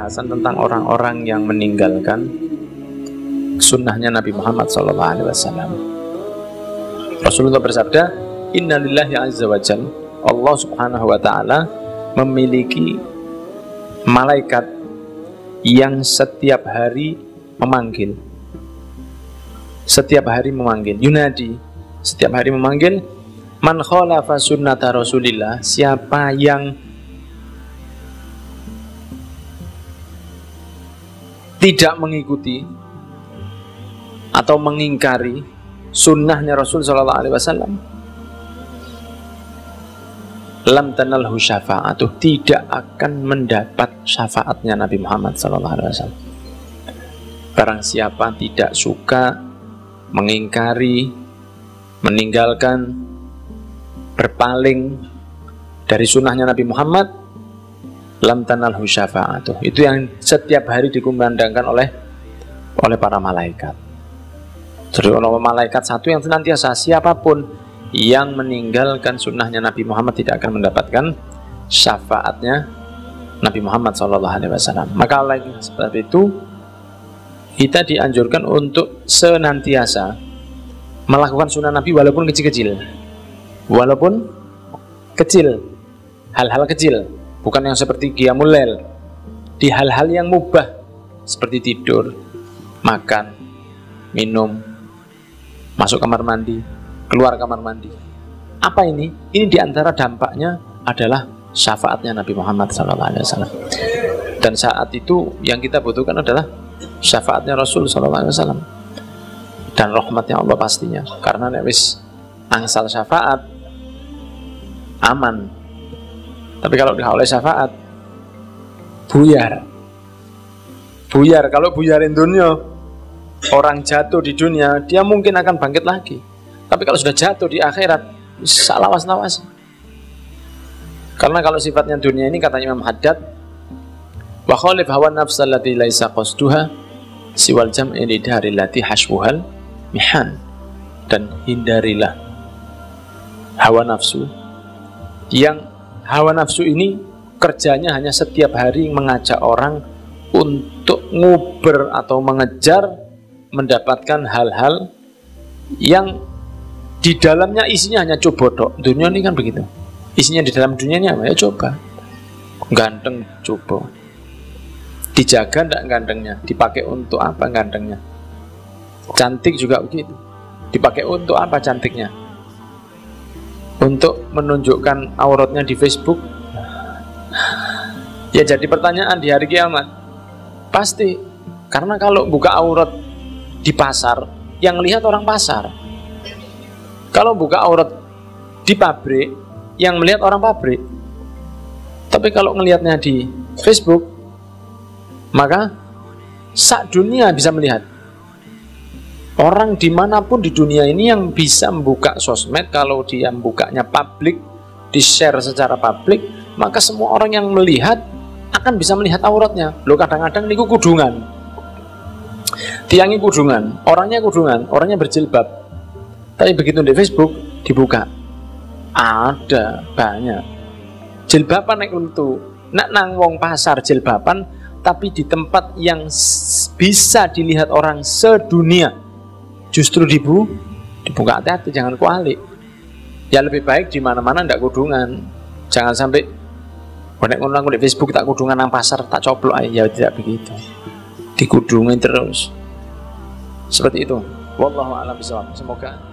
pembahasan tentang orang-orang yang meninggalkan sunnahnya Nabi Muhammad SAW. Rasulullah bersabda, Innalillahi azza wa Allah subhanahu wa ta'ala memiliki malaikat yang setiap hari memanggil. Setiap hari memanggil. Yunadi, setiap hari memanggil. Man khalafa sunnata Rasulillah, siapa yang tidak mengikuti atau mengingkari sunnahnya Rasul Shallallahu Alaihi Wasallam. Lam tanalhu syafa'atuh tidak akan mendapat syafaatnya Nabi Muhammad Shallallahu Alaihi Wasallam. Barang siapa tidak suka mengingkari meninggalkan berpaling dari sunnahnya Nabi Muhammad lam tanalhu syafa'atuh. Itu yang setiap hari dikumandangkan oleh oleh para malaikat. Jadi kalau malaikat satu yang senantiasa siapa pun yang meninggalkan sunnahnya Nabi Muhammad tidak akan mendapatkan syafaatnya Nabi Muhammad SAW. Maka oleh sebab itu kita dianjurkan untuk senantiasa melakukan sunnah Nabi walaupun kecil-kecil, walaupun kecil, hal-hal kecil, bukan yang seperti qiyamul di hal-hal yang mubah seperti tidur, makan, minum, masuk kamar mandi, keluar kamar mandi. Apa ini? Ini di antara dampaknya adalah syafaatnya Nabi Muhammad SAW. Dan saat itu yang kita butuhkan adalah syafaatnya Rasul SAW. Dan rahmatnya Allah pastinya. Karena wis angsal syafaat aman. Tapi kalau tidak oleh syafaat buyar. Buyar. Kalau buyarin dunia orang jatuh di dunia, dia mungkin akan bangkit lagi. Tapi kalau sudah jatuh di akhirat, salawas-lawas. Karena kalau sifatnya dunia ini katanya Imam Haddad, wa khalif hawa nafsa allati laisa qasduha siwal jam'i lidari lati hasbuhal mihan dan hindarilah hawa nafsu yang hawa nafsu ini kerjanya hanya setiap hari mengajak orang untuk nguber atau mengejar mendapatkan hal-hal yang di dalamnya isinya hanya coba dok. Dunia ini kan begitu. Isinya di dalam dunia ini apa? Ya coba. Ganteng coba. Dijaga ndak gantengnya? Dipakai untuk apa gantengnya? Cantik juga begitu. Dipakai untuk apa cantiknya? Untuk menunjukkan auratnya di Facebook? Ya jadi pertanyaan di hari kiamat. Pasti. Karena kalau buka aurat di pasar yang lihat orang pasar. Kalau buka aurat di pabrik yang melihat orang pabrik. Tapi kalau ngelihatnya di Facebook, maka sak dunia bisa melihat. Orang di mana pun di dunia ini yang bisa membuka sosmed, kalau dia membukanya publik, di-share secara publik, maka semua orang yang melihat akan bisa melihat auratnya. Lo kadang-kadang niku kudungan, tiangnya kudungan, orangnya kudungan, orangnya berjilbab. Tapi begitu di Facebook dibuka, ada banyak jilbaban naik untuk nak nang wong pasar jilbaban tapi di tempat yang bisa dilihat orang sedunia justru dibu dibuka hati-hati jangan kualik. Ya lebih baik di mana-mana ndak kudungan. Jangan sampai Nek ngono di Facebook tak kudungan nang pasar tak coplok aja ya tidak begitu. Dikudungin terus. Seperti itu. Wallahu a'lam semoga